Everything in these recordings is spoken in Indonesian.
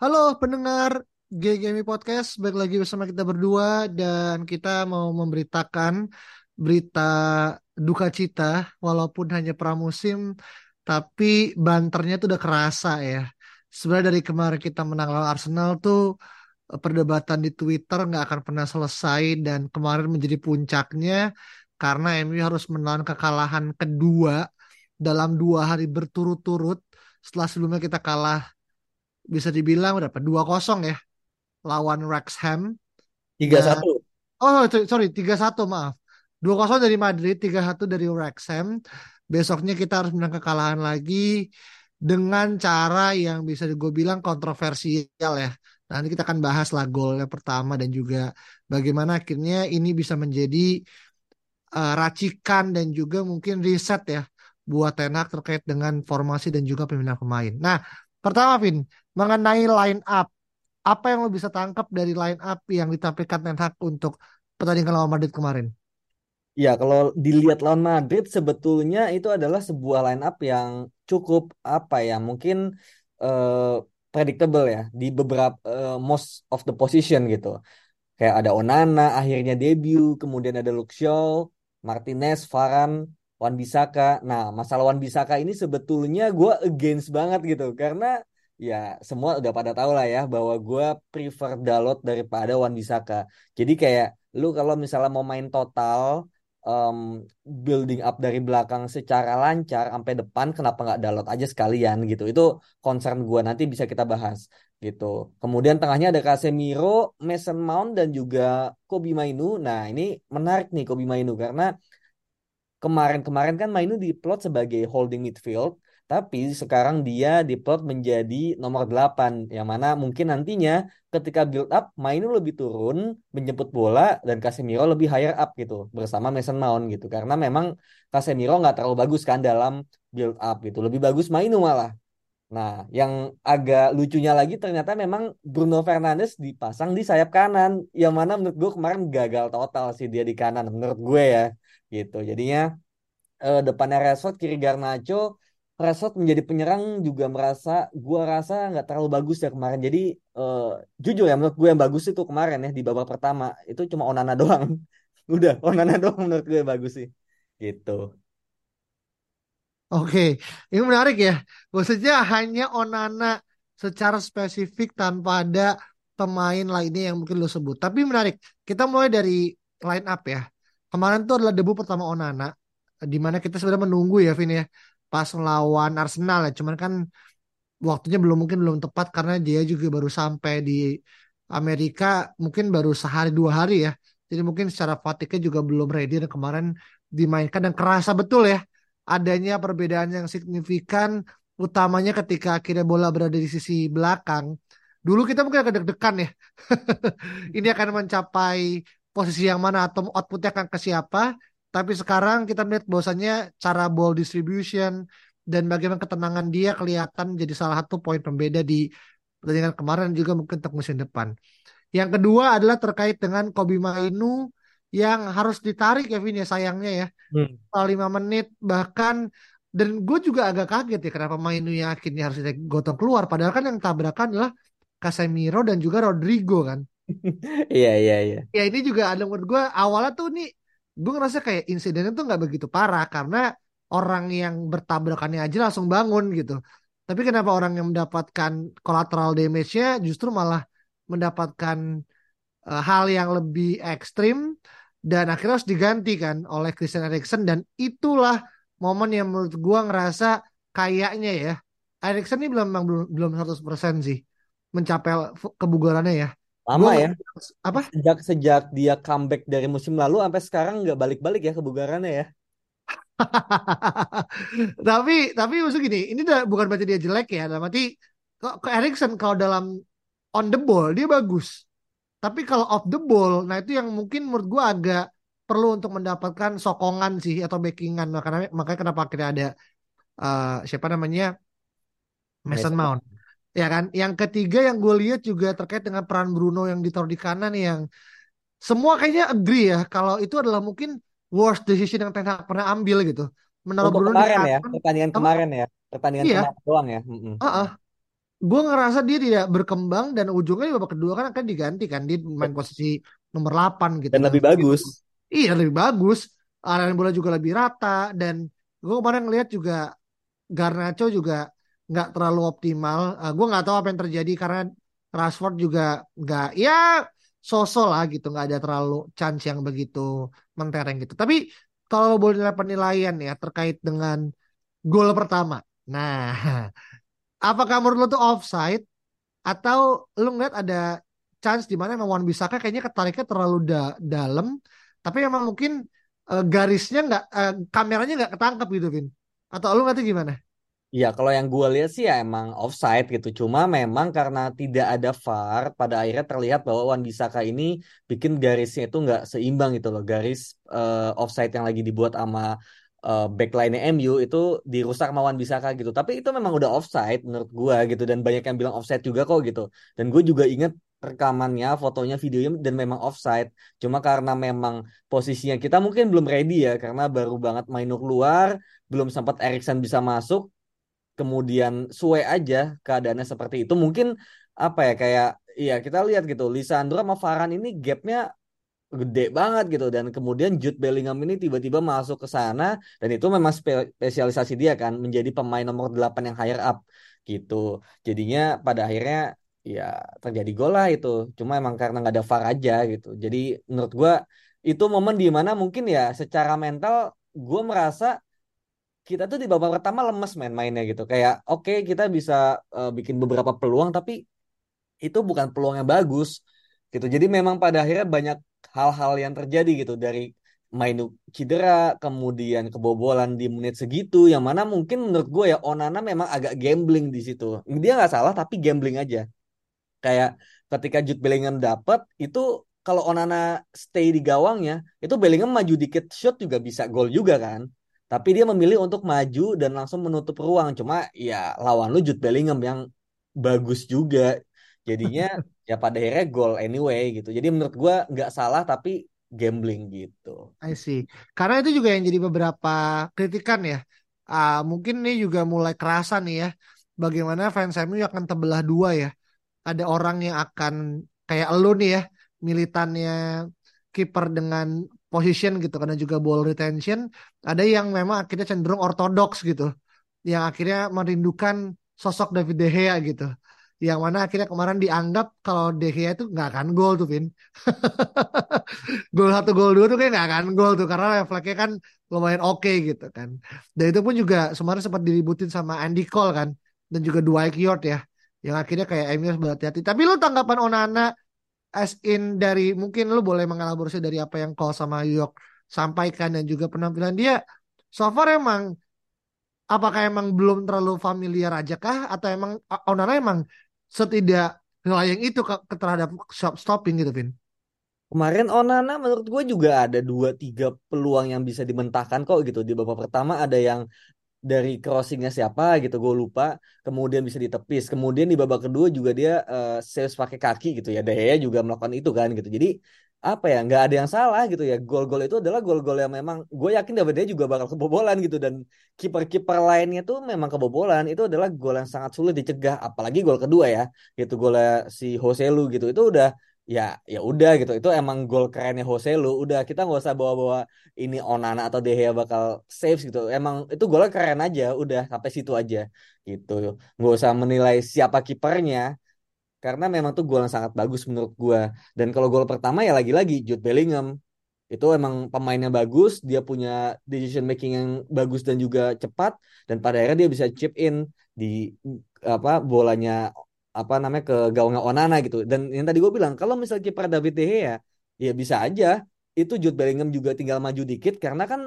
Halo pendengar GGMI Podcast, balik lagi bersama kita berdua dan kita mau memberitakan berita duka cita walaupun hanya pramusim tapi banternya tuh udah kerasa ya. Sebenarnya dari kemarin kita menang lawan Arsenal tuh perdebatan di Twitter nggak akan pernah selesai dan kemarin menjadi puncaknya karena MU harus menahan kekalahan kedua dalam dua hari berturut-turut setelah sebelumnya kita kalah bisa dibilang berapa? Dua kosong ya lawan Wrexham. Tiga Dan satu. oh sorry tiga satu maaf. Dua kosong dari Madrid, tiga satu dari Wrexham. Besoknya kita harus menang kekalahan lagi dengan cara yang bisa gue bilang kontroversial ya. Nanti kita akan bahas lah golnya pertama dan juga bagaimana akhirnya ini bisa menjadi uh, racikan dan juga mungkin riset ya buat Ten Hag terkait dengan formasi dan juga pemilihan pemain. Nah, pertama Vin, mengenai line up, apa yang lo bisa tangkap dari line up yang ditampilkan Ten Hag untuk pertandingan lawan Madrid kemarin? Ya, kalau dilihat lawan Madrid sebetulnya itu adalah sebuah line up yang cukup apa ya, mungkin eh, predictable ya di beberapa eh, most of the position gitu. Kayak ada Onana akhirnya debut, kemudian ada Luke Martinez, Varane, Wan Bisaka. Nah, masalah Wan Bisaka ini sebetulnya gue against banget gitu karena ya semua udah pada tahu lah ya bahwa gue prefer Dalot daripada Wan Bisaka. Jadi kayak lu kalau misalnya mau main total um, building up dari belakang secara lancar sampai depan kenapa nggak Dalot aja sekalian gitu? Itu concern gue nanti bisa kita bahas gitu. Kemudian tengahnya ada Casemiro, Mason Mount dan juga Kobi Mainu. Nah ini menarik nih Kobi Mainu karena kemarin-kemarin kan Mainu diplot sebagai holding midfield tapi sekarang dia diplot menjadi nomor 8 yang mana mungkin nantinya ketika build up Mainu lebih turun menjemput bola dan Casemiro lebih higher up gitu bersama Mason Mount gitu. Karena memang Casemiro nggak terlalu bagus kan dalam build up gitu. Lebih bagus Mainu malah. Nah, yang agak lucunya lagi ternyata memang Bruno Fernandes dipasang di sayap kanan, yang mana menurut gue kemarin gagal total sih dia di kanan, menurut gue ya, gitu. Jadinya eh, depannya Rashford, kiri Garnacho, Rashford menjadi penyerang juga merasa, gue rasa nggak terlalu bagus ya kemarin. Jadi eh, jujur ya menurut gue yang bagus itu kemarin ya di babak pertama itu cuma Onana doang. Udah, Onana doang menurut gue yang bagus sih, gitu. Oke, ini menarik ya. Maksudnya hanya Onana secara spesifik tanpa ada pemain lainnya yang mungkin lo sebut. Tapi menarik, kita mulai dari line up ya. Kemarin tuh adalah debu pertama Onana, di mana kita sebenarnya menunggu ya, Vin ya, pas melawan Arsenal ya. Cuman kan waktunya belum mungkin belum tepat karena dia juga baru sampai di Amerika, mungkin baru sehari dua hari ya. Jadi mungkin secara fatigue juga belum ready dan kemarin dimainkan dan kerasa betul ya adanya perbedaan yang signifikan utamanya ketika akhirnya bola berada di sisi belakang. Dulu kita mungkin agak deg-degan ya. Ini akan mencapai posisi yang mana atau outputnya akan ke siapa. Tapi sekarang kita melihat bahwasannya cara ball distribution dan bagaimana ketenangan dia kelihatan jadi salah satu poin pembeda di pertandingan kemarin juga mungkin untuk musim depan. Yang kedua adalah terkait dengan Kobi Mainu yang harus ditarik Kevin ya sayangnya ya. Hmm. 5 menit bahkan dan gue juga agak kaget ya kenapa Mainu yang akhirnya harus gotong keluar padahal kan yang tabrakan adalah Casemiro dan juga Rodrigo kan. Iya iya iya. Ya ini juga ada menurut gue awalnya tuh nih gue ngerasa kayak insidennya tuh nggak begitu parah karena orang yang bertabrakannya aja langsung bangun gitu. Tapi kenapa orang yang mendapatkan collateral damage-nya justru malah mendapatkan uh, hal yang lebih ekstrim dan akhirnya harus diganti kan oleh Christian Eriksen dan itulah momen yang menurut gua ngerasa kayaknya ya Eriksen ini belum belum belum 100% sih mencapai kebugarannya ya. Lama gua, ya. Apa? Sejak sejak dia comeback dari musim lalu sampai sekarang nggak balik-balik ya kebugarannya ya. Tapi tapi maksud gini, ini udah bukan berarti dia jelek ya. Dalam arti kok ke Erikson kalau dalam on the ball dia bagus. Tapi kalau off the ball, nah itu yang mungkin menurut gua agak perlu untuk mendapatkan sokongan sih atau backingan. Makanya makanya kenapa akhirnya ada uh, siapa namanya Mason. Mount. Ya kan? Yang ketiga yang gue lihat juga terkait dengan peran Bruno yang ditaruh di kanan yang semua kayaknya agree ya kalau itu adalah mungkin worst decision yang Ten Hag pernah ambil gitu. Menaruh Untuk Bruno di kemarin ya, kanan. pertandingan Apa? kemarin ya, pertandingan Iya, kemarin doang ya. Mm-mm. heeh. Gue ngerasa dia tidak berkembang dan ujungnya di babak kedua kan akan diganti kan dia main posisi nomor 8 gitu Dan dan lebih bagus. iya lebih bagus. Aliran bola juga lebih rata dan gue kemarin ngeliat juga Garnacho juga nggak terlalu optimal. Uh, gue nggak tahu apa yang terjadi karena Rashford juga nggak ya sosok lah gitu nggak ada terlalu chance yang begitu mentereng gitu. Tapi kalau boleh nilai penilaian ya terkait dengan gol pertama. Nah, apakah menurut lo tuh offside atau lu ngeliat ada chance di mana emang Wan Bisaka kayaknya ketariknya terlalu da- dalam, tapi emang mungkin eh, garisnya nggak, eh, kameranya nggak ketangkep gitu, Vin. Atau lu ngerti gimana? Iya, kalau yang gue lihat sih ya emang offside gitu. Cuma memang karena tidak ada VAR, pada akhirnya terlihat bahwa Wan Bisaka ini bikin garisnya itu nggak seimbang gitu loh. Garis eh, offside yang lagi dibuat sama eh, backline MU itu dirusak sama Wan Bisaka gitu. Tapi itu memang udah offside menurut gue gitu. Dan banyak yang bilang offside juga kok gitu. Dan gue juga inget rekamannya, fotonya, videonya dan memang offside. Cuma karena memang posisinya kita mungkin belum ready ya. Karena baru banget main keluar, belum sempat Erikson bisa masuk kemudian suwe aja keadaannya seperti itu mungkin apa ya kayak iya kita lihat gitu Lisandro sama Varane ini gapnya gede banget gitu dan kemudian Jude Bellingham ini tiba-tiba masuk ke sana dan itu memang spe- spesialisasi dia kan menjadi pemain nomor 8 yang higher up gitu. Jadinya pada akhirnya ya terjadi gol lah itu cuma emang karena nggak ada VAR aja gitu. Jadi menurut gua itu momen di mana mungkin ya secara mental gue merasa kita tuh di babak pertama lemes main mainnya gitu. Kayak oke kita bisa eh, bikin beberapa peluang tapi itu bukan peluang yang bagus gitu. Jadi memang pada akhirnya banyak hal-hal yang terjadi gitu dari Mainu cedera, kemudian kebobolan di menit segitu, yang mana mungkin menurut gue ya Onana memang agak gambling di situ. Dia nggak salah tapi gambling aja. Kayak ketika Jude Bellingham dapat itu kalau Onana stay di gawangnya, itu Bellingham maju dikit shot juga bisa gol juga kan. Tapi dia memilih untuk maju dan langsung menutup ruang. Cuma ya lawan lu Jude Bellingham yang bagus juga. Jadinya ya pada akhirnya gol anyway gitu. Jadi menurut gua nggak salah tapi gambling gitu. I see. Karena itu juga yang jadi beberapa kritikan ya. Ah, mungkin ini juga mulai kerasa nih ya. Bagaimana fans MU akan terbelah dua ya. Ada orang yang akan kayak elu nih ya. Militannya kiper dengan position gitu. Karena juga ball retention. Ada yang memang akhirnya cenderung ortodoks gitu. Yang akhirnya merindukan sosok David De Gea gitu. Yang mana akhirnya kemarin dianggap kalau De Gea itu nggak akan gol tuh Vin. gol satu gol dua tuh kayak nggak akan gol tuh karena refleksnya kan lumayan oke gitu kan. Dan itu pun juga kemarin sempat diributin sama Andy Cole kan dan juga Dwight York ya yang akhirnya kayak MU harus berhati-hati. Tapi lu tanggapan Onana as in dari mungkin lu boleh mengelaborasi dari apa yang Cole sama York sampaikan dan juga penampilan dia so far emang apakah emang belum terlalu familiar aja kah atau emang Onana emang setidak yang itu ke, ke terhadap shop stopping gitu Vin? Kemarin Onana menurut gue juga ada dua tiga peluang yang bisa dimentahkan kok gitu. Di babak pertama ada yang dari crossingnya siapa gitu gue lupa. Kemudian bisa ditepis. Kemudian di babak kedua juga dia uh, saves pakai kaki gitu ya. Dea juga melakukan itu kan gitu. Jadi apa ya nggak ada yang salah gitu ya. Gol-gol itu adalah gol-gol yang memang gue yakin David Dea juga bakal kebobolan gitu. Dan kiper-kiper lainnya tuh memang kebobolan. Itu adalah gol yang sangat sulit dicegah. Apalagi gol kedua ya gitu. Golnya si Hoselu gitu. Itu udah ya ya udah gitu. Itu emang gol kerennya Hoselu udah kita nggak usah bawa-bawa ini Onana atau De Gea bakal saves gitu. Emang itu golnya keren aja. Udah sampai situ aja gitu. Nggak usah menilai siapa kipernya karena memang tuh gol sangat bagus menurut gua. Dan kalau gol pertama ya lagi-lagi Jude Bellingham. Itu emang pemainnya bagus dia punya decision making yang bagus dan juga cepat dan pada akhirnya dia bisa chip in di apa bolanya apa namanya ke gawangnya Onana gitu. Dan yang tadi gue bilang kalau misalnya kiper David De Gea ya bisa aja itu Jude Bellingham juga tinggal maju dikit karena kan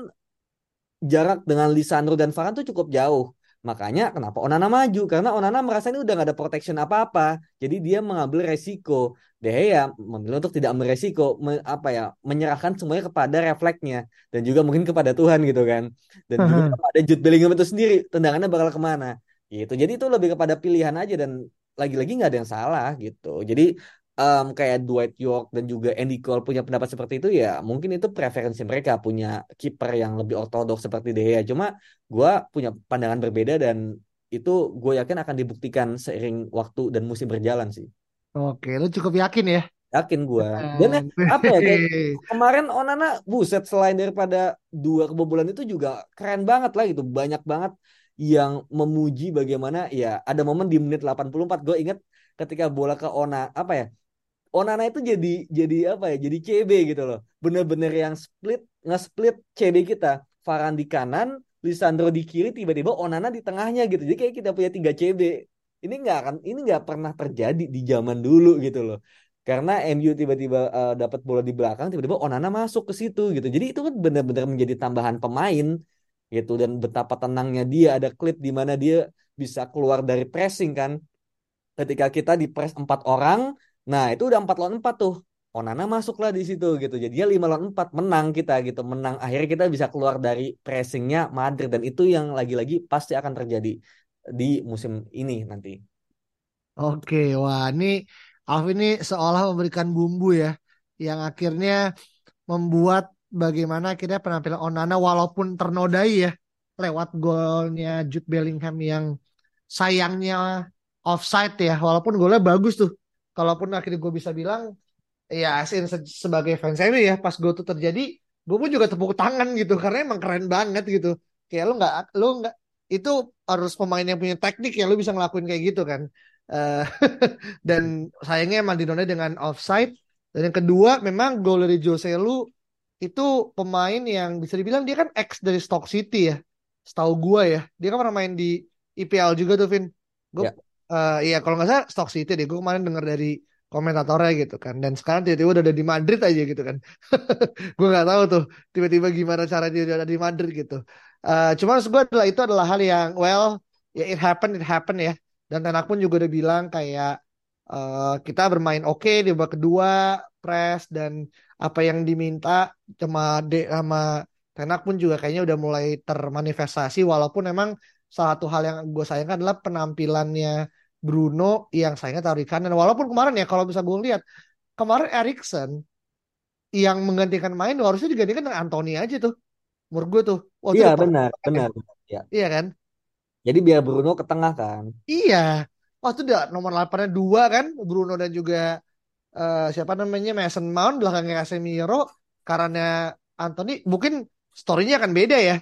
jarak dengan Lisandro dan Varane tuh cukup jauh. Makanya kenapa Onana maju? Karena Onana merasa ini udah gak ada protection apa-apa. Jadi dia mengambil resiko. De Gea memilih untuk tidak ambil resiko, me, apa ya, menyerahkan semuanya kepada refleksnya dan juga mungkin kepada Tuhan gitu kan. Dan juga kepada Jude Bellingham itu sendiri, tendangannya bakal ke mana gitu. Jadi itu lebih kepada pilihan aja dan lagi-lagi nggak ada yang salah gitu. Jadi um, kayak Dwight York dan juga Andy Cole punya pendapat seperti itu ya mungkin itu preferensi mereka punya kiper yang lebih ortodoks seperti De Gea. Cuma gue punya pandangan berbeda dan itu gue yakin akan dibuktikan seiring waktu dan musim berjalan sih. Oke, lu cukup yakin ya? yakin gue dan ya, apa ya kayak kemarin Onana buset selain daripada dua kebobolan itu juga keren banget lah gitu. Banyak banget yang memuji bagaimana ya ada momen di menit 84 gue inget ketika bola ke Ona apa ya Onana itu jadi jadi apa ya? Jadi CB gitu loh. Bener-bener yang split nge-split CB kita. Varane di kanan, Lisandro di kiri, tiba-tiba Onana di tengahnya gitu. Jadi kayak kita punya tiga CB. Ini nggak akan ini nggak pernah terjadi di zaman dulu gitu loh. Karena MU tiba-tiba uh, dapat bola di belakang, tiba-tiba Onana masuk ke situ gitu. Jadi itu kan benar-benar menjadi tambahan pemain gitu dan betapa tenangnya dia ada klip di mana dia bisa keluar dari pressing kan. Ketika kita di press empat orang, Nah, itu udah 4 lawan 4 tuh. Onana masuklah di situ gitu. Jadinya 5 lawan 4 menang kita gitu. Menang akhirnya kita bisa keluar dari pressingnya Madrid dan itu yang lagi-lagi pasti akan terjadi di musim ini nanti. Oke, wah ini Alf ini seolah memberikan bumbu ya yang akhirnya membuat bagaimana akhirnya penampilan Onana walaupun ternodai ya lewat golnya Jude Bellingham yang sayangnya offside ya walaupun golnya bagus tuh. Kalaupun akhirnya gue bisa bilang ya asin se sebagai fans MU ya pas gue tuh terjadi gue pun juga tepuk tangan gitu karena emang keren banget gitu. Kayak lu nggak lu nggak itu harus pemain yang punya teknik ya lu bisa ngelakuin kayak gitu kan. Uh, dan sayangnya emang dinonai dengan offside. Dan yang kedua memang gol dari Jose Lu itu pemain yang bisa dibilang dia kan ex dari Stock City ya. Setahu gue ya. Dia kan pernah main di IPL juga tuh Vin. Gue yeah uh, iya kalau nggak salah Stock City deh. Gue kemarin dengar dari komentatornya gitu kan. Dan sekarang tiba-tiba udah ada di Madrid aja gitu kan. Gue nggak tahu tuh tiba-tiba gimana cara dia udah ada di Madrid gitu. Uh, cuman gue adalah itu adalah hal yang well ya it happen it happen ya. Dan Tenak pun juga udah bilang kayak uh, kita bermain oke okay di babak kedua press dan apa yang diminta sama de sama Tenak pun juga kayaknya udah mulai termanifestasi walaupun emang salah satu hal yang gue sayangkan adalah penampilannya Bruno yang sayangnya taruh di kanan. Walaupun kemarin ya kalau bisa gue lihat kemarin Erikson yang menggantikan main harusnya digantikan dengan Anthony aja tuh. Menurut gue tuh. Waktu iya benar, benar, benar. Ya. Iya kan? Jadi biar Bruno ke tengah kan. Iya. Waktu dia nomor 8 dua kan Bruno dan juga uh, siapa namanya? Mason Mount belakangnya Casemiro karena Anthony. Mungkin storynya akan beda ya.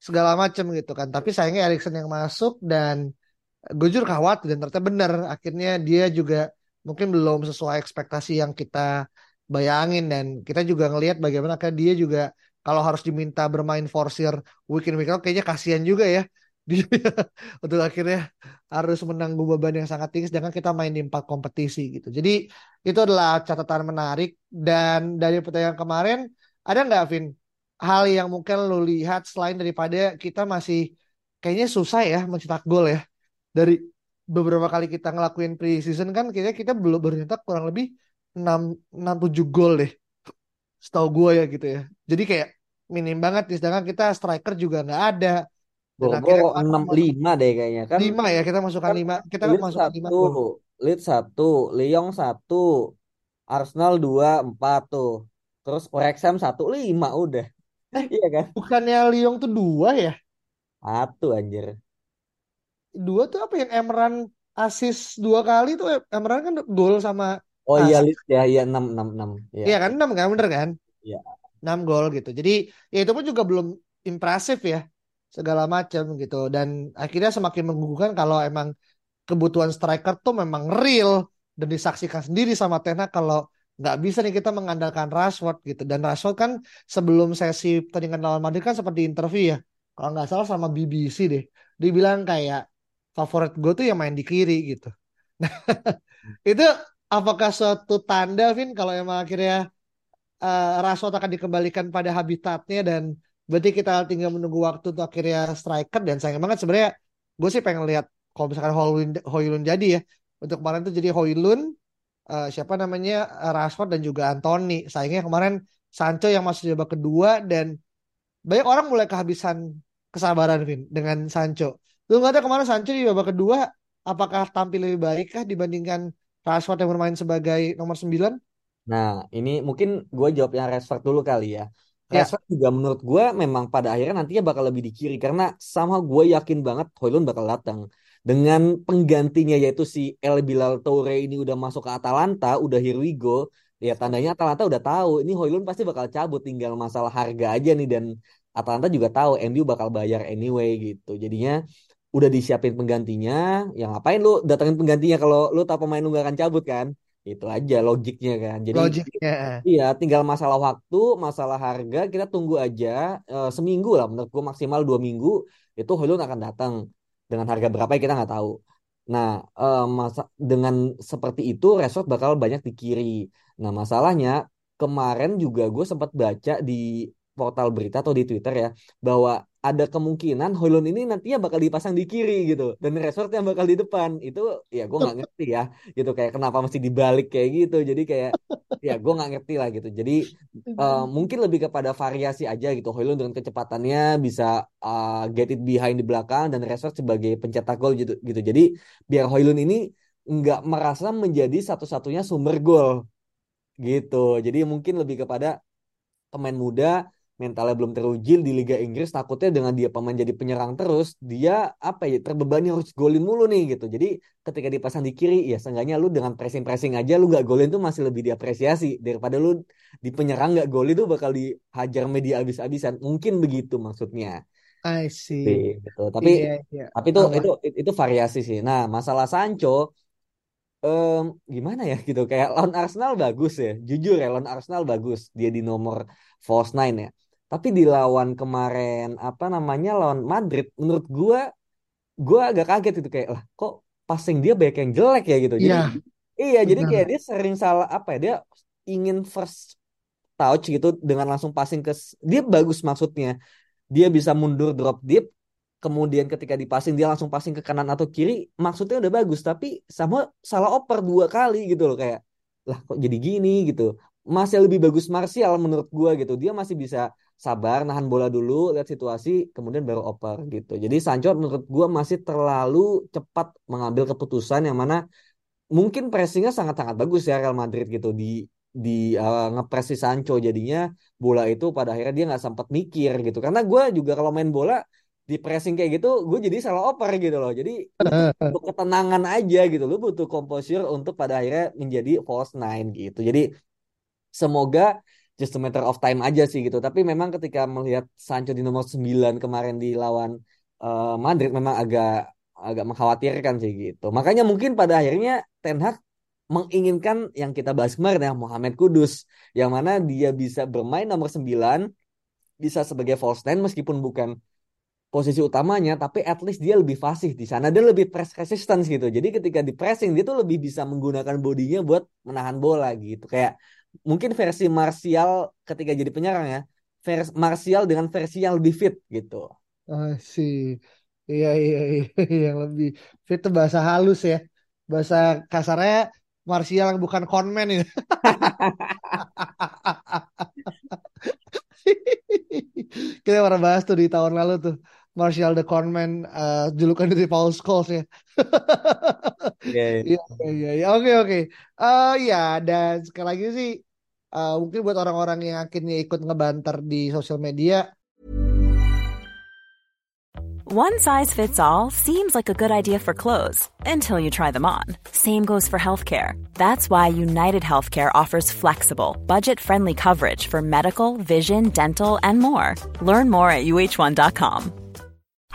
Segala macam gitu kan. Tapi sayangnya Erikson yang masuk dan gue jujur khawatir dan ternyata benar. Akhirnya dia juga mungkin belum sesuai ekspektasi yang kita bayangin. Dan kita juga ngelihat bagaimana kan dia juga kalau harus diminta bermain forsir weekend weekend kayaknya kasihan juga ya untuk akhirnya harus menanggung beban yang sangat tinggi sedangkan kita main di empat kompetisi gitu jadi itu adalah catatan menarik dan dari pertandingan kemarin ada nggak Vin hal yang mungkin lo lihat selain daripada kita masih kayaknya susah ya mencetak gol ya dari beberapa kali kita ngelakuin pre-season kan kayaknya kita belum baru nyetak kurang lebih 6 6 7 gol deh. Setahu gue ya gitu ya. Jadi kayak minim banget nih sedangkan kita striker juga nggak ada. Dan Bobo enam lima deh kayaknya kan. Lima ya kita masukkan kan lima. Kita kan masukkan lima. Lead satu, Lyon satu, Arsenal dua empat tuh. Terus Wrexham satu lima udah. Eh, iya kan? Bukannya Lyon tuh dua ya? Satu anjir. Dua tuh apa yang Emran asis dua kali tuh Emran kan gol sama Oh iya Leeds ya iya enam enam enam. Iya ya, kan enam kan bener kan? Iya. Enam gol gitu. Jadi ya itu pun juga belum impresif ya segala macam gitu. Dan akhirnya semakin menggugurkan kalau emang kebutuhan striker tuh memang real dan disaksikan sendiri sama Tena kalau nggak bisa nih kita mengandalkan Rashford gitu. Dan Rashford kan sebelum sesi pertandingan lawan Madrid kan seperti interview ya. Kalau nggak salah sama BBC deh. Dia bilang kayak favorit gue tuh yang main di kiri gitu. Nah itu apakah suatu tanda Vin kalau emang akhirnya uh, Rashford akan dikembalikan pada habitatnya dan Berarti kita tinggal menunggu waktu untuk akhirnya striker dan sayang banget sebenarnya gue sih pengen lihat kalau misalkan Hoylun, Hoylun jadi ya. Untuk kemarin tuh jadi Hoylun, uh, siapa namanya Rashford dan juga Anthony. Sayangnya kemarin Sancho yang masuk babak kedua dan banyak orang mulai kehabisan kesabaran Vin dengan Sancho. Lu nggak tahu kemarin Sancho di babak kedua apakah tampil lebih baik kah dibandingkan Rashford yang bermain sebagai nomor 9? Nah, ini mungkin gue jawab yang Rashford dulu kali ya. Ya. Rashford juga menurut gue memang pada akhirnya nantinya bakal lebih di kiri karena sama gue yakin banget Hoylund bakal datang dengan penggantinya yaitu si El Bilal Toure ini udah masuk ke Atalanta, udah here we. Ya tandanya Atalanta udah tahu ini Hoylund pasti bakal cabut tinggal masalah harga aja nih dan Atalanta juga tahu MU bakal bayar anyway gitu. Jadinya udah disiapin penggantinya, yang ngapain lu datangin penggantinya kalau lu tahu pemain lu gak akan cabut kan? Itu aja logiknya kan. Jadi Logiknya. Iya, tinggal masalah waktu, masalah harga, kita tunggu aja e, seminggu lah. Menurut gua maksimal dua minggu itu Hoylund akan datang dengan harga berapa ya kita nggak tahu. Nah, eh, masa dengan seperti itu resort bakal banyak di kiri. Nah, masalahnya kemarin juga gue sempat baca di portal berita atau di Twitter ya bahwa ada kemungkinan Hoylund ini nantinya bakal dipasang di kiri gitu. Dan resort yang bakal di depan. Itu ya gue nggak ngerti ya gitu. Kayak kenapa mesti dibalik kayak gitu. Jadi kayak ya gue nggak ngerti lah gitu. Jadi uh, mungkin lebih kepada variasi aja gitu. Hoylund dengan kecepatannya bisa uh, get it behind di belakang dan resort sebagai pencetak gol gitu gitu. Jadi biar Hoylund ini nggak merasa menjadi satu-satunya sumber gol gitu. Jadi mungkin lebih kepada pemain muda mentalnya belum teruji di Liga Inggris takutnya dengan dia pemain jadi penyerang terus dia apa ya terbebani harus golin mulu nih gitu jadi ketika dipasang di kiri ya seenggaknya lu dengan pressing pressing aja lu nggak golin tuh masih lebih diapresiasi daripada lu di penyerang nggak golin tuh bakal dihajar media abis-abisan mungkin begitu maksudnya I see. gitu. Tapi yeah, yeah. tapi itu, itu itu variasi sih. Nah, masalah Sancho um, gimana ya gitu kayak lawan Arsenal bagus ya. Jujur ya lawan Arsenal bagus dia di nomor false nine ya. Tapi di lawan kemarin apa namanya lawan Madrid menurut gua gua agak kaget itu kayak lah kok passing dia banyak yang jelek ya gitu. Jadi yeah. iya Benar. jadi kayak dia sering salah apa ya dia ingin first touch gitu dengan langsung passing ke dia bagus maksudnya. Dia bisa mundur drop deep kemudian ketika dipasing dia langsung passing ke kanan atau kiri maksudnya udah bagus tapi sama salah oper dua kali gitu loh kayak lah kok jadi gini gitu masih lebih bagus Martial menurut gua gitu dia masih bisa sabar nahan bola dulu lihat situasi kemudian baru oper gitu. Jadi Sancho menurut gua masih terlalu cepat mengambil keputusan yang mana mungkin pressingnya sangat-sangat bagus ya Real Madrid gitu. Di di uh, ngepres si Sancho jadinya bola itu pada akhirnya dia nggak sempat mikir gitu. Karena gue juga kalau main bola di pressing kayak gitu gue jadi salah oper gitu loh. Jadi untuk ketenangan aja gitu lo butuh composure untuk pada akhirnya menjadi false nine gitu. Jadi semoga just a matter of time aja sih gitu. Tapi memang ketika melihat Sancho di nomor 9 kemarin di lawan uh, Madrid memang agak agak mengkhawatirkan sih gitu. Makanya mungkin pada akhirnya Ten Hag menginginkan yang kita bahas kemarin ya Mohamed Kudus yang mana dia bisa bermain nomor 9 bisa sebagai false nine meskipun bukan posisi utamanya tapi at least dia lebih fasih di sana. Dia lebih press resistance gitu. Jadi ketika di pressing dia tuh lebih bisa menggunakan bodinya buat menahan bola gitu. Kayak mungkin versi Martial ketika jadi penyerang ya. Versi Martial dengan versi yang lebih fit gitu. Ah sih. Iya iya iya yang lebih fit itu bahasa halus ya. Bahasa kasarnya Martial yang bukan conman ya. Kita pernah bahas tuh di tahun lalu tuh Martial the Conman uh, julukan dari Paul Scholes ya. Iya iya iya. iya. Oke oke. Uh, ya dan sekali lagi sih uh, mungkin buat orang-orang yang akhirnya ikut ngebanter di sosial media. One size fits all seems like a good idea for clothes until you try them on. Same goes for healthcare. That's why United Healthcare offers flexible, budget-friendly coverage for medical, vision, dental, and more. Learn more at uh1.com.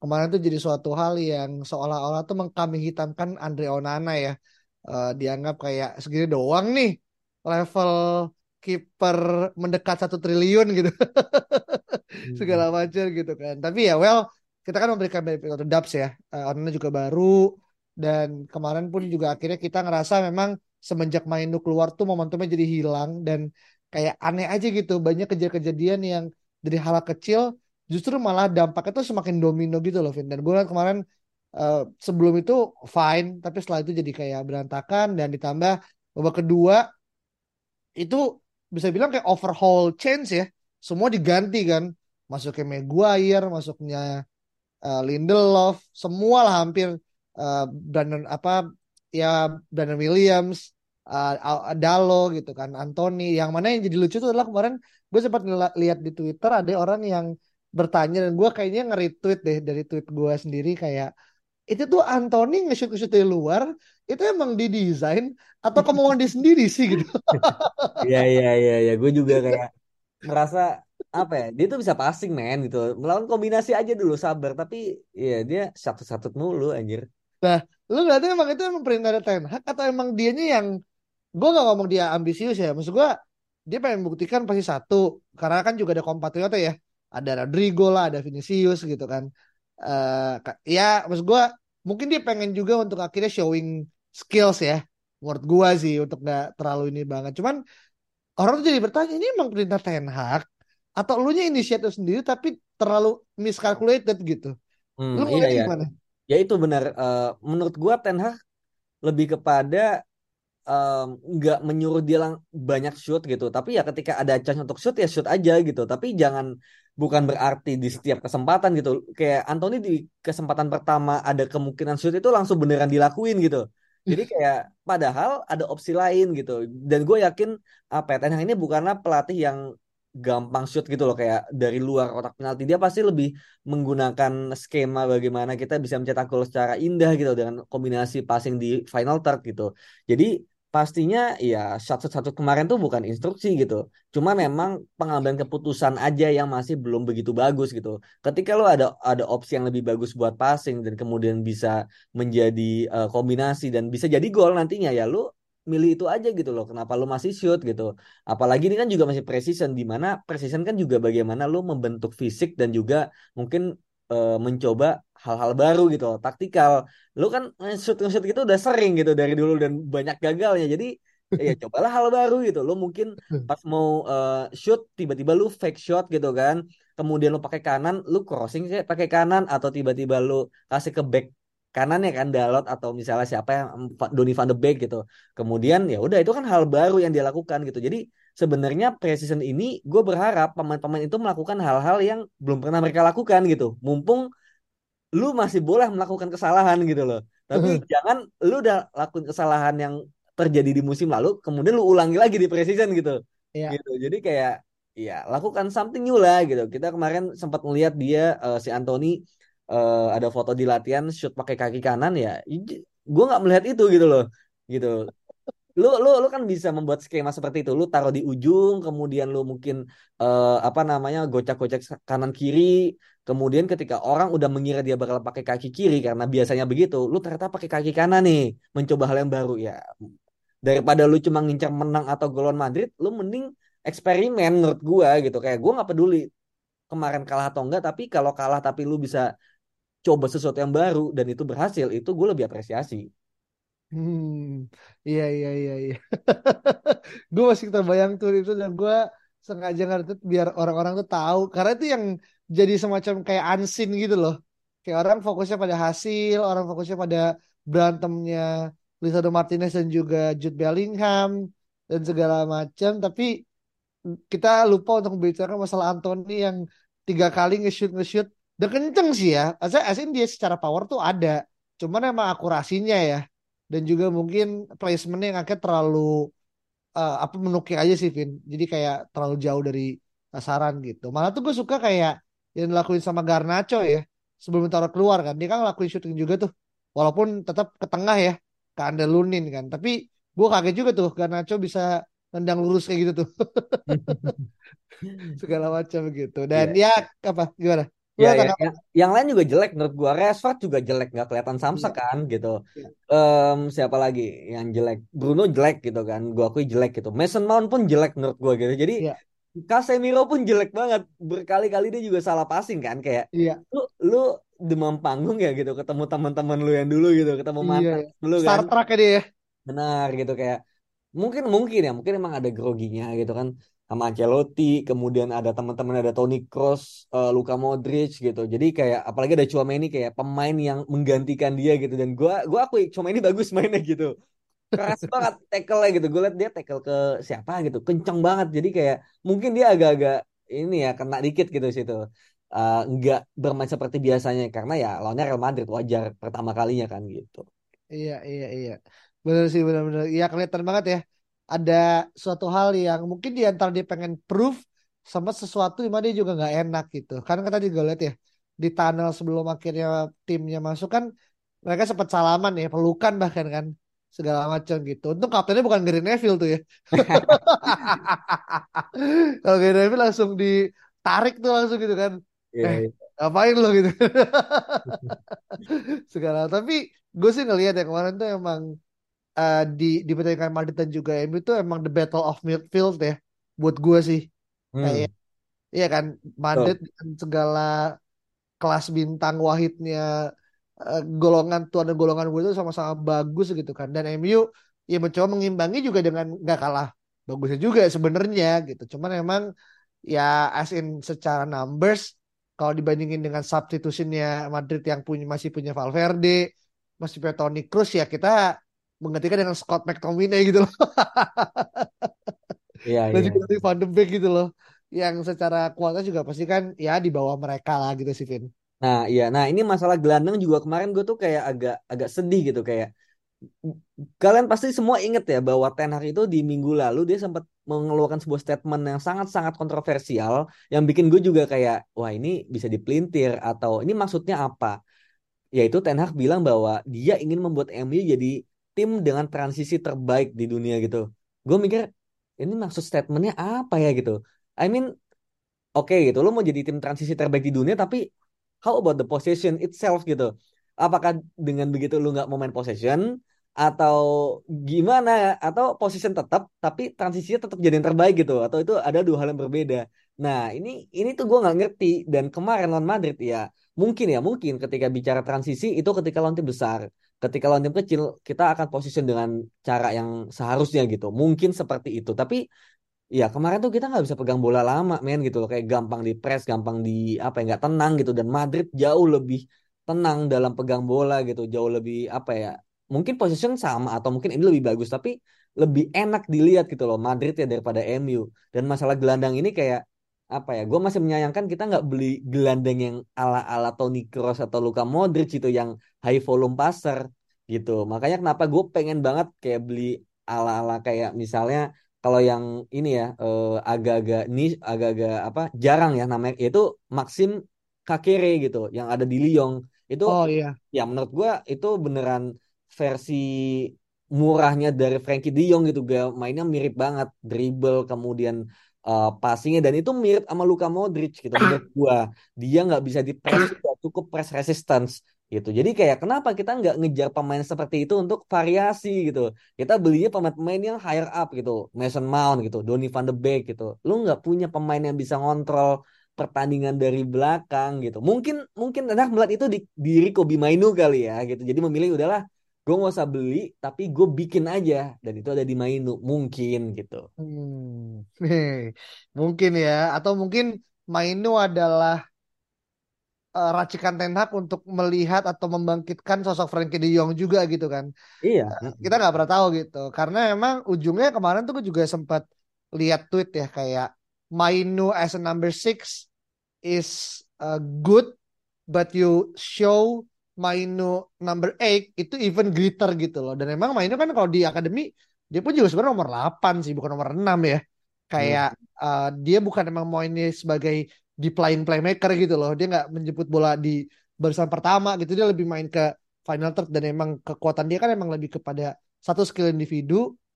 Kemarin tuh jadi suatu hal yang seolah-olah tuh mengkambing hitamkan Andre Onana ya. Eh, dianggap kayak segini doang nih level kiper mendekat satu triliun gitu. Segala macam gitu kan. Tapi ya well, kita kan memberikan benefit of doubt ya. Eh, Onana juga baru dan kemarin pun juga akhirnya kita ngerasa memang semenjak Mainu keluar tuh momentumnya jadi hilang dan kayak aneh aja gitu. Banyak kejadian-kejadian yang dari hal kecil justru malah dampaknya tuh semakin domino gitu loh Vin. Dan gue kemarin eh, sebelum itu fine tapi setelah itu jadi kayak berantakan dan ditambah babak kedua itu bisa bilang kayak overhaul change ya. Semua diganti kan. Masuknya Maguire masuknya eh, Lindelof semua lah hampir eh, Brandon apa ya Brandon Williams Al- Dalo gitu kan Anthony. Yang mana yang jadi lucu itu adalah kemarin gue sempat lihat di Twitter ada orang yang bertanya dan gue kayaknya nge-retweet deh dari tweet gue sendiri kayak itu tuh Anthony nge-shoot nge-shoot dari luar itu emang didesain atau kemauan dia sendiri sih? Gitu. Iya iya iya ya, gue juga kayak merasa apa ya, dia tuh bisa passing men gitu. Melawan kombinasi aja dulu sabar, tapi ya dia satu-satu mulu anjir. lu berarti emang itu emang perintah dari Ten Hag atau emang dianya yang gue gak ngomong dia ambisius ya? Maksud gue dia pengen buktikan pasti satu. Karena kan juga ada kompatriotnya ya ada Rodrigo lah ada Vinicius gitu kan eh ka- ya maksud gue mungkin dia pengen juga untuk akhirnya showing skills ya menurut gue sih untuk gak terlalu ini banget cuman orang tuh jadi bertanya ini emang perintah Ten Hag atau lu nya inisiatif sendiri tapi terlalu miscalculated gitu Hmm, lu iya ngeliatnya ya. gimana? Ya itu benar. Eh, menurut gua Ten Hag lebih kepada nggak menyuruh dia lang- banyak shoot gitu. Tapi ya ketika ada chance untuk shoot ya shoot aja gitu. Tapi jangan bukan berarti di setiap kesempatan gitu. Kayak Anthony di kesempatan pertama ada kemungkinan shoot itu langsung beneran dilakuin gitu. Jadi kayak padahal ada opsi lain gitu. Dan gue yakin apa ya, Ten Hag ini bukanlah pelatih yang gampang shoot gitu loh kayak dari luar kotak penalti dia pasti lebih menggunakan skema bagaimana kita bisa mencetak gol secara indah gitu dengan kombinasi passing di final third gitu. Jadi pastinya ya shot satu kemarin tuh bukan instruksi gitu. Cuma memang pengambilan keputusan aja yang masih belum begitu bagus gitu. Ketika lo ada ada opsi yang lebih bagus buat passing dan kemudian bisa menjadi eh, kombinasi dan bisa jadi gol nantinya ya lo milih itu aja gitu loh. Kenapa lo masih shoot gitu? Apalagi ini kan juga masih precision di mana precision kan juga bagaimana lo membentuk fisik dan juga mungkin eh, mencoba hal-hal baru gitu, loh, taktikal. Lo kan shoot shoot gitu udah sering gitu dari dulu dan banyak gagalnya. Jadi ya cobalah hal baru gitu. Lo mungkin pas mau eh, shoot tiba-tiba lu fake shot gitu kan. Kemudian lo pakai kanan, lu crossing pakai kanan atau tiba-tiba lu kasih ke back kanan ya kan Dalot atau misalnya siapa yang Donny van de Beek gitu. Kemudian ya udah itu kan hal baru yang dia lakukan gitu. Jadi sebenarnya preseason ini gue berharap pemain-pemain itu melakukan hal-hal yang belum pernah mereka lakukan gitu. Mumpung lu masih boleh melakukan kesalahan gitu loh. Tapi jangan lu udah lakuin kesalahan yang terjadi di musim lalu, kemudian lu ulangi lagi di preseason gitu. Iya. Gitu. Jadi kayak ya lakukan something new lah gitu. Kita kemarin sempat melihat dia eh, si Anthony eh, ada foto di latihan shoot pakai kaki kanan ya. Gue nggak melihat itu gitu loh. Gitu. Lu lu lu kan bisa membuat skema seperti itu. Lu taruh di ujung, kemudian lu mungkin eh, apa namanya gocak-gocak kanan kiri. Kemudian ketika orang udah mengira dia bakal pakai kaki kiri karena biasanya begitu, lu ternyata pakai kaki kanan nih, mencoba hal yang baru ya. Daripada lu cuma ngincar menang atau golon Madrid, lu mending eksperimen menurut gua gitu. Kayak gua nggak peduli kemarin kalah atau enggak, tapi kalau kalah tapi lu bisa coba sesuatu yang baru dan itu berhasil, itu gue lebih apresiasi. Hmm, iya iya iya iya. gue masih terbayang tuh itu dan gue sengaja ngerti biar orang-orang tuh tahu karena itu yang jadi semacam kayak unseen gitu loh. Kayak orang fokusnya pada hasil, orang fokusnya pada berantemnya Lisandro Martinez dan juga Jude Bellingham dan segala macam. Tapi kita lupa untuk membicarakan masalah Anthony yang tiga kali nge-shoot nge-shoot dan kenceng sih ya. Asal asin dia secara power tuh ada. Cuman emang akurasinya ya dan juga mungkin placementnya yang akhirnya terlalu eh, apa menukik aja sih Vin jadi kayak terlalu jauh dari sasaran gitu malah tuh gue suka kayak yang dilakuin sama Garnacho ya sebelum taruh keluar kan dia kan ngelakuin shooting juga tuh walaupun tetap ke tengah ya keandalunin kan. Tapi gue kaget juga tuh Garnacho bisa nendang lurus kayak gitu tuh. Segala macam gitu. Dan Iya. ya apa gimana? Lu Ya, ya, tanggapan? yang, yang lain juga jelek menurut gua. Rashford juga jelek, nggak kelihatan samsak Iya, kan gitu. iya, Em, siapa lagi yang jelek? Bruno jelek gitu kan. Gua akui jelek gitu. Mason Mount pun jelek menurut gua gitu. Jadi iya, Casemiro pun jelek banget. Berkali-kali dia juga salah passing kan. Kayak iya, lu lu demam panggung ya gitu. Ketemu teman-teman lu yang dulu gitu. Ketemu iya. mantan dulu Star kan. Trek ya dia ya. Benar gitu kayak mungkin mungkin ya mungkin emang ada groginya gitu kan sama Ancelotti kemudian ada teman-teman ada Toni Kroos eh, Luka Modric gitu. Jadi kayak apalagi ada Tchouaméni kayak pemain yang menggantikan dia gitu. Dan gua gua akui Tchouaméni bagus mainnya gitu. Keras banget tackle-nya gitu. Gue liat dia tackle ke siapa gitu. Kenceng banget. Jadi kayak mungkin dia agak-agak ini ya kena dikit gitu situ. Eh, nggak bermain seperti biasanya. Karena ya lawannya Real Madrid. Wajar pertama kalinya kan gitu. Iya, iya, iya. Bener sih, bener-bener. Iya, kelihatan banget ya. Ada suatu hal yang mungkin di antara dia pengen proof sama sesuatu yang dia juga nggak enak gitu. Karena kan tadi gue lihat ya di tunnel sebelum akhirnya timnya masuk kan mereka sempat salaman ya, pelukan bahkan kan segala macam gitu. Untung kaptennya bukan Gary Neville tuh ya. Kalau Gary Neville langsung ditarik tuh langsung gitu kan. Iya, Eh, iya. ngapain lo gitu. Segala. Tapi gue sih ngelihat ya kemarin tuh emang eh, di di pertandingan Madrid dan juga MU itu emang the battle of midfield ya buat gue sih. Kayak Hmm, iya kan Madrid dengan segala kelas bintang wahidnya eh, golongan tuan dan golongan gue itu sama-sama bagus gitu kan. Dan MU ya mencoba mengimbangi juga dengan nggak kalah bagusnya juga sebenarnya gitu. Cuman emang ya as in secara numbers kalau dibandingin dengan substitutionnya Madrid yang punya masih punya Valverde masih punya Toni Kroos ya kita menggantikan dengan Scott McTominay gitu loh Iya, dan iya. juga dari Van de Beek gitu loh yang secara kualitas juga pasti kan ya di bawah mereka lah gitu sih Vin Nah, iya. Nah, ini masalah gelandang juga kemarin gue tuh kayak agak agak sedih gitu kayak kalian pasti semua inget ya bahwa Ten Hag itu di minggu lalu dia sempat mengeluarkan sebuah statement yang sangat-sangat kontroversial yang bikin gue juga kayak wah ini bisa dipelintir atau ini maksudnya apa? Yaitu Ten Hag bilang bahwa dia ingin membuat MU jadi tim dengan transisi terbaik di dunia gitu. Gue mikir ini maksud statementnya apa ya gitu? I mean oke gitu, lu mau jadi tim transisi terbaik di dunia tapi how about the possession itself gitu? Apakah dengan begitu lu nggak mau main possession atau gimana? Atau possession tetap tapi transisinya tetap jadi yang terbaik gitu? Atau itu ada dua hal yang berbeda? Nah ini ini tuh gue nggak ngerti dan kemarin lawan Madrid ya mungkin ya mungkin ketika bicara transisi itu ketika lawan tim besar. Ketika lawan tim kecil kita akan position dengan cara yang seharusnya gitu. Mungkin seperti itu. Tapi Iya kemarin tuh kita nggak bisa pegang bola lama men gitu loh kayak gampang di press gampang di apa ya nggak tenang gitu dan Madrid jauh lebih tenang dalam pegang bola gitu jauh lebih apa ya mungkin position sama atau mungkin ini lebih bagus tapi lebih enak dilihat gitu loh Madrid ya daripada MU dan masalah gelandang ini kayak apa ya gue masih menyayangkan kita nggak beli gelandang yang ala ala Toni Kroos atau Luka Modric itu yang high volume passer gitu. Makanya kenapa gue pengen banget kayak beli ala ala kayak misalnya kalau yang ini ya eh, agak-agak nih agak-agak apa jarang ya namanya itu Maxim Kakere gitu yang ada di Lyon. Itu oh iya. ya menurut gua itu beneran versi murahnya dari Frankie De Jong gitu gak mainnya mirip banget dribble kemudian eh, passingnya. Dan itu mirip sama Luka Modric gitu menurut gua. Dia nggak bisa di press nggak cukup press resistance gitu. Jadi kayak kenapa kita nggak ngejar pemain seperti itu untuk variasi gitu? Kita belinya pemain-pemain yang higher up gitu Mason Mount gitu Donny van de Beek gitu. Lu nggak punya pemain yang bisa ngontrol pertandingan dari belakang gitu. Mungkin mungkin enak melihat itu di diri Kobi Mainu kali ya gitu. Jadi memilih udahlah gue nggak usah beli tapi gue bikin aja dan itu ada di Mainu mungkin gitu Hmm. Mungkin ya atau mungkin Mainu adalah eh, racikan Ten Hag untuk melihat atau membangkitkan sosok Frankie De Jong juga gitu kan. iya Kita nggak pernah tahu gitu. Karena emang ujungnya kemarin tuh gue juga sempat lihat tweet ya kayak Mainu as a number six is uh, good but you show Mainu number eight itu even greater gitu loh. Dan emang Mainu kan kalau di akademi dia pun juga sebenarnya nomor 8 sih bukan nomor 6 ya. Kayak Hmm. uh, dia bukan emang mau ini sebagai deep line playmaker gitu loh. Dia nggak menjemput bola di barisan pertama gitu. Dia lebih main ke final third dan emang kekuatan dia kan emang lebih kepada satu skill individu,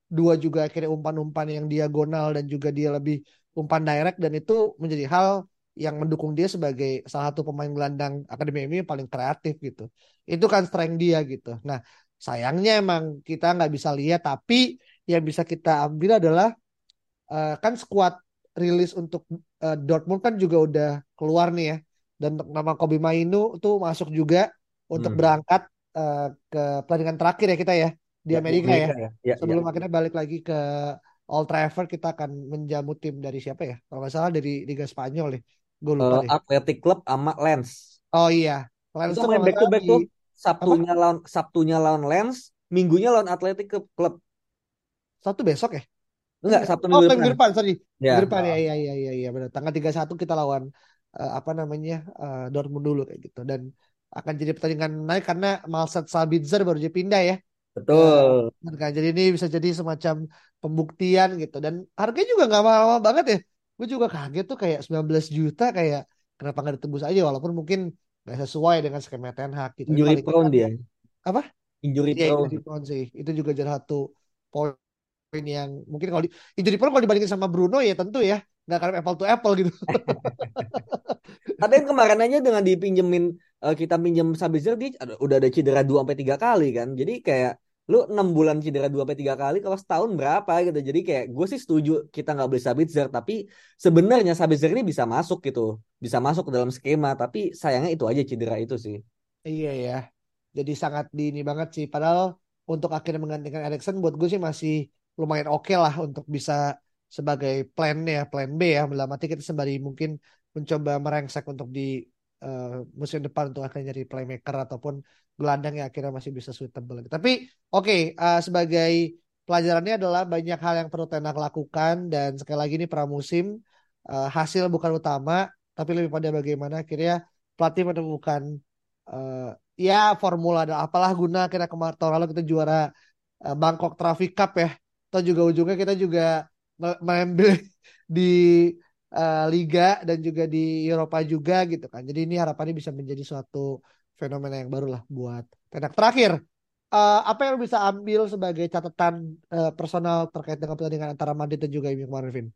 dua juga akhirnya umpan-umpan yang diagonal dan juga dia lebih umpan direct dan itu menjadi hal yang mendukung dia sebagai salah satu pemain gelandang akademi MU yang paling kreatif gitu. Itu kan strength dia gitu. Nah, sayangnya emang kita nggak bisa lihat tapi yang bisa kita ambil adalah uh, kan squad rilis untuk uh, Dortmund kan juga udah keluar nih ya dan nama Kobe Mainu tuh masuk juga untuk hmm. berangkat uh, ke pertandingan terakhir ya kita ya di ya, Amerika, Amerika ya. ya. ya Sebelum ya. akhirnya balik lagi ke Old Trafford kita akan menjamu tim dari siapa ya? Kalau nggak salah dari Liga Spanyol deh. Gue lupa uh, Athletic Club sama Lens. Oh iya. Lens itu main back to back tuh. Sabtunya lawan Sabtunya lawan Lens, Minggunya lawan Athletic Club. Satu besok ya? Enggak, Sabtu minggu oh, depan. minggu depan, sorry. Ya. Minggu depan ya, ya, ya, ya, ya, benar. Tanggal 31 kita lawan uh, apa namanya? Uh, Dortmund dulu kayak gitu dan akan jadi pertandingan naik karena Malsat Sabitzer baru jadi pindah ya. Betul. Uh, kan jadi ini bisa jadi semacam pembuktian gitu dan harganya juga nggak mahal banget ya. Gue juga kaget tuh kayak 19 juta kayak kenapa nggak ditebus aja walaupun mungkin nggak sesuai dengan skema Ten Hag gitu. Injury prone dia. Apa? Injury ya, prone. Injury prone sih. Itu juga jadi satu poin yang mungkin kalau di, injury prone kalau dibandingin sama Bruno ya tentu ya nggak akan apple to apple gitu. Ada yang kemarin aja dengan dipinjemin uh, kita pinjam Sabitzer dia udah ada cedera 2 sampai tiga kali kan. Jadi kayak lu enam bulan cedera 2 sampai tiga kali kalau setahun berapa gitu. Jadi kayak gue sih setuju kita nggak beli Sabitzer tapi sebenarnya Sabitzer ini bisa masuk gitu. Bisa masuk ke dalam skema tapi sayangnya itu aja cedera itu sih. Iya ya. Jadi sangat di ini banget sih padahal untuk akhirnya menggantikan Erikson buat gue sih masih lumayan oke okay lah untuk bisa sebagai plan ya plan B ya dalam kita sembari mungkin mencoba merengsek untuk di uh, musim depan untuk akhirnya jadi playmaker ataupun gelandang yang akhirnya masih bisa suitable. Tapi oke okay, uh, eh, sebagai pelajarannya adalah banyak hal yang perlu Tenak lakukan dan sekali lagi ini pramusim uh, hasil bukan utama tapi lebih pada bagaimana akhirnya pelatih menemukan uh, ya formula dan apalah guna kita kemarin tahun lalu kita juara uh, Bangkok Traffic Cup ya atau juga ujungnya kita juga mengambil di uh, liga dan juga di Eropa juga gitu kan. Jadi ini harapannya bisa menjadi suatu fenomena yang baru lah buat Tenak. Terakhir, uh, apa yang bisa ambil sebagai catatan uh, personal terkait dengan pertandingan antara Madrid dan juga Imi kemarin, Vin?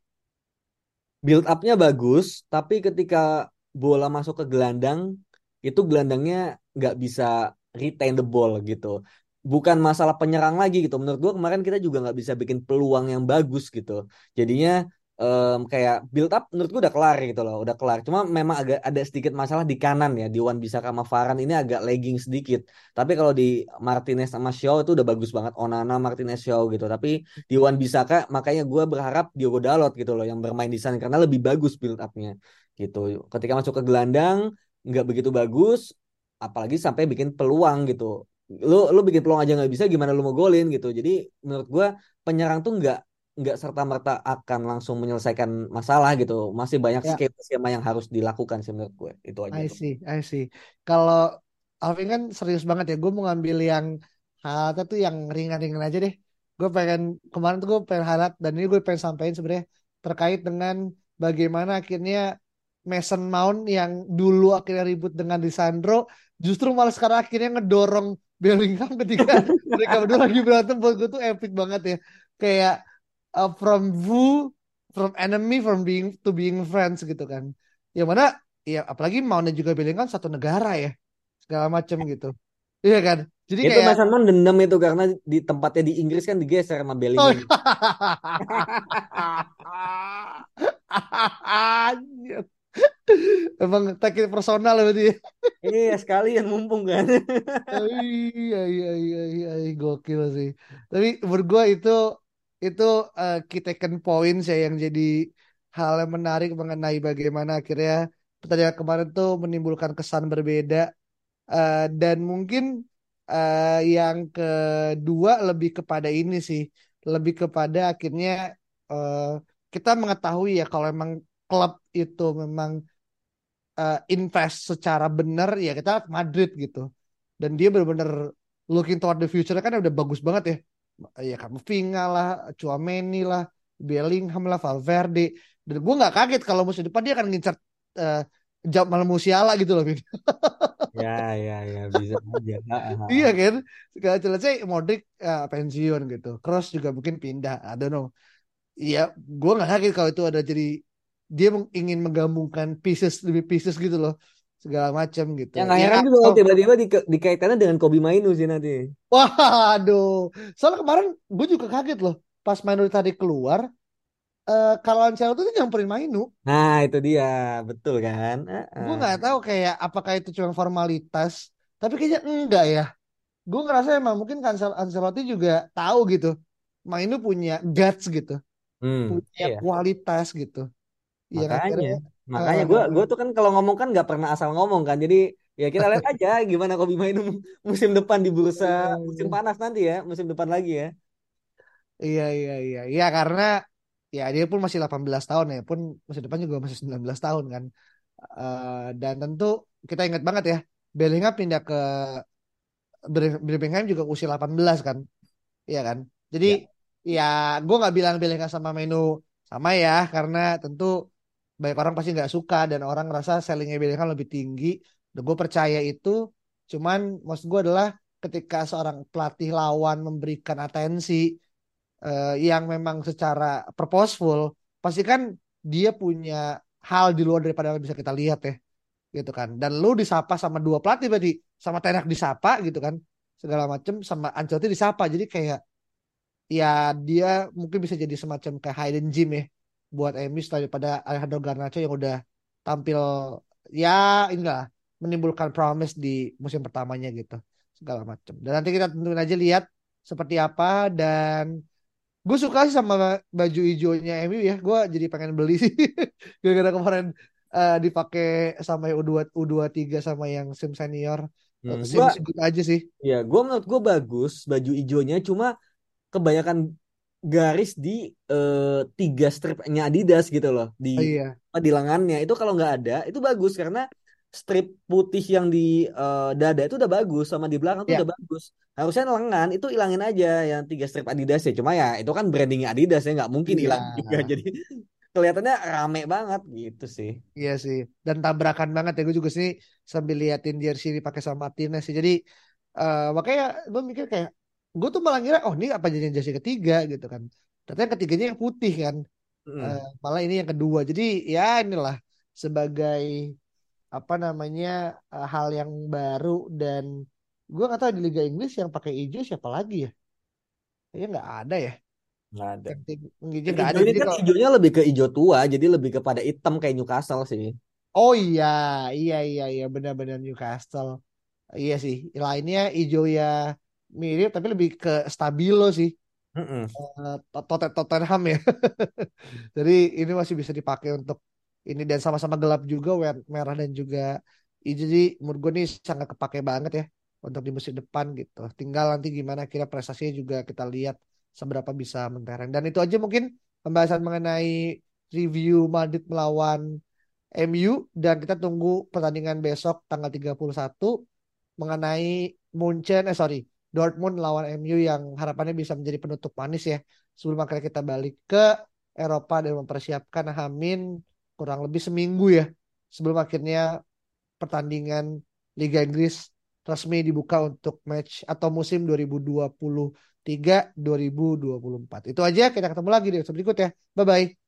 Build up-nya bagus, tapi ketika bola masuk ke gelandang, itu gelandangnya nggak bisa retain the ball gitu bukan masalah penyerang lagi gitu. Menurut gue kemarin kita juga nggak bisa bikin peluang yang bagus gitu. Jadinya um, kayak build up menurut gue udah kelar gitu loh, udah kelar. Cuma memang agak ada sedikit masalah di kanan ya. Di Wan bisa sama Varan ini agak lagging sedikit. Tapi kalau di Martinez sama Shaw itu udah bagus banget. Onana, Martinez, Shaw gitu. Tapi di bisa kak, makanya gue berharap Diogo Dalot gitu loh yang bermain di sana karena lebih bagus build upnya gitu. Ketika masuk ke gelandang nggak begitu bagus, apalagi sampai bikin peluang gitu lu lu bikin peluang aja nggak bisa gimana lu mau golin gitu jadi menurut gue penyerang tuh nggak nggak serta merta akan langsung menyelesaikan masalah gitu. Masih banyak ya. skema skema yang harus dilakukan sih menurut gue. Itu aja I see I see. Kalau Alvin kan serius banget ya gue mau ngambil yang hal itu yang ringan-ringan aja deh. Gue pengen kemarin tuh gue pengen harap dan ini gue pengen sampaikan sebenarnya terkait dengan bagaimana akhirnya Mason Mount yang dulu akhirnya ribut dengan Lisandro justru malah sekarang akhirnya ngedorong Bellingham ketika mereka berdua lagi berantem. Buat gue tuh epic banget ya. Kayak uh, from who from enemy from being to being friends gitu kan yang mana ya apalagi maunya juga Bellingham satu negara ya segala macam gitu iya kan jadi itu kayak... Mason Mount dendam itu karena di tempatnya di Inggris kan digeser sama Bellingham. Oh. Emang take personal berarti. Ya? Iya sekalian mumpung kan. iya iya iya iya gokil sih. Tapi menurut gue itu itu uh, key taken points ya yang jadi hal yang menarik mengenai bagaimana akhirnya pertandingan kemarin tuh menimbulkan kesan berbeda. Uh, dan mungkin uh, yang kedua lebih kepada ini sih lebih kepada akhirnya uh, kita mengetahui ya kalau emang klub itu memang uh, invest secara benar ya kita Madrid gitu. Dan dia benar-benar looking toward the future kan udah bagus banget ya ya kamu Vinga lah Chouameni lah Bellingham lah Valverde dan gue nggak kaget kalau musim depan dia akan ngincar uh, jawab malam Musiala gitu loh. Ya, ya, ya, bisa aja. Iya kan? Segala selesai Modric ya, pensiun gitu. Cross juga mungkin pindah. I don't know. Iya, gue nggak yakin kalau itu ada jadi dia ingin menggabungkan pieces demi pieces gitu loh, segala macam gitu. Yang nggak Ya, juga kalau tiba-tiba di, dikaitannya dengan Kobe Mainu sih nanti. Waduh, soalnya kemarin gue juga kaget loh, pas Mainu tadi keluar, eh kalau Ancelotti tuh nyamperin Mainu, Nah, itu dia, betul kan? Ah, gue ah. nggak tahu kayak apakah itu cuma formalitas, tapi kayaknya enggak ya. Gue ngerasa emang mungkin Cancel- Ancelotti juga tahu gitu, Mainu punya guts gitu, Hmm, punya iya. kualitas gitu. Iya kan? Makanya, Akhirnya, makanya gue gue tuh kan kalau ngomong kan nggak pernah asal ngomong kan. Jadi ya kita lihat aja gimana Kobe Mainu musim depan di bursa musim panas nanti ya, musim depan lagi ya. Iya iya iya. Iya karena ya dia pun masih 18 tahun ya pun masa depan juga masih 19 tahun kan. Eh, dan tentu kita ingat banget ya Bellingham pindah ke Bir- Birmingham juga usia 18 kan. Iya kan? Jadi ya. gue nggak bilang Bellingham sama Menu sama ya karena tentu banyak orang pasti nggak suka dan orang ngerasa sellingnya Bellingham lebih tinggi. Dan gue percaya itu cuman maksud gue adalah ketika seorang pelatih lawan memberikan atensi eh, yang memang secara purposeful pasti kan dia punya hal di luar daripada yang bisa kita lihat ya gitu kan. Dan lu disapa sama dua pelatih berarti sama Tenak disapa gitu kan segala macem sama Ancelotti disapa. Jadi kayak ya dia mungkin bisa jadi semacam kayak hidden gem ya buat MU daripada Alejandro Garnacho yang udah tampil ya inilah menimbulkan promise di musim pertamanya gitu segala macam dan nanti kita tentuin aja lihat seperti apa dan gue suka sih sama baju hijaunya MU ya gue jadi pengen beli sih. Gara-gara kemarin eh, dipakai sama yang U2 U23 sama yang sim senior. Hmm, sim gua aja sih ya gue menurut gue bagus baju hijaunya cuma kebanyakan garis di eh, tiga stripnya Adidas gitu loh di oh, iya apa, di lengannya itu kalau nggak ada itu bagus karena strip putih yang di eh, dada itu udah bagus sama di belakang itu Ya. udah bagus harusnya lengan itu ilangin aja yang tiga strip Adidas ya cuma ya itu kan brandingnya Adidas ya nggak mungkin Iya. hilang juga jadi kelihatannya rame banget gitu sih Iya sih, dan tabrakan banget ya. Gue juga sih sambil liatin jersey dipakai sama Martinez sih. Jadi eh, makanya gue mikir kayak, gue tuh malah ngira, oh ini apa jadi jersey ketiga gitu kan. Ternyata yang ketiganya yang putih kan. Mm. Eh, malah ini yang kedua. Jadi ya inilah sebagai apa namanya eh, hal yang baru dan gue nggak tahu di Liga Inggris yang pakai hijau siapa lagi ya? Kayaknya nggak ada ya. nggak ada hijau Yang nggak ada. hijau ini Jadi kan kalau hijaunya lebih ke hijau tua jadi lebih kepada hitam kayak Newcastle sih Oh iya, iya iya iya benar-benar Newcastle. Iya sih, lainnya hijau ya mirip tapi lebih ke stabilo sih. Eh, Tot- Tottenham ya. Jadi ini masih bisa dipakai untuk ini dan sama-sama gelap juga merah dan juga hijau. Jadi menurut gue nih sangat kepake banget ya untuk di musim depan gitu. Tinggal nanti gimana kira prestasinya juga kita lihat seberapa bisa mentereng. Dan itu aja mungkin pembahasan mengenai review Madrid melawan MU dan kita tunggu pertandingan besok tanggal 31 mengenai Munchen eh sorry Dortmund lawan MU yang harapannya bisa menjadi penutup manis ya sebelum akhirnya kita balik ke Eropa dan mempersiapkan Hamin kurang lebih seminggu ya sebelum akhirnya pertandingan Liga Inggris resmi dibuka untuk match atau musim 2023-2024. Itu aja kita ketemu lagi di episode berikut ya. Bye bye.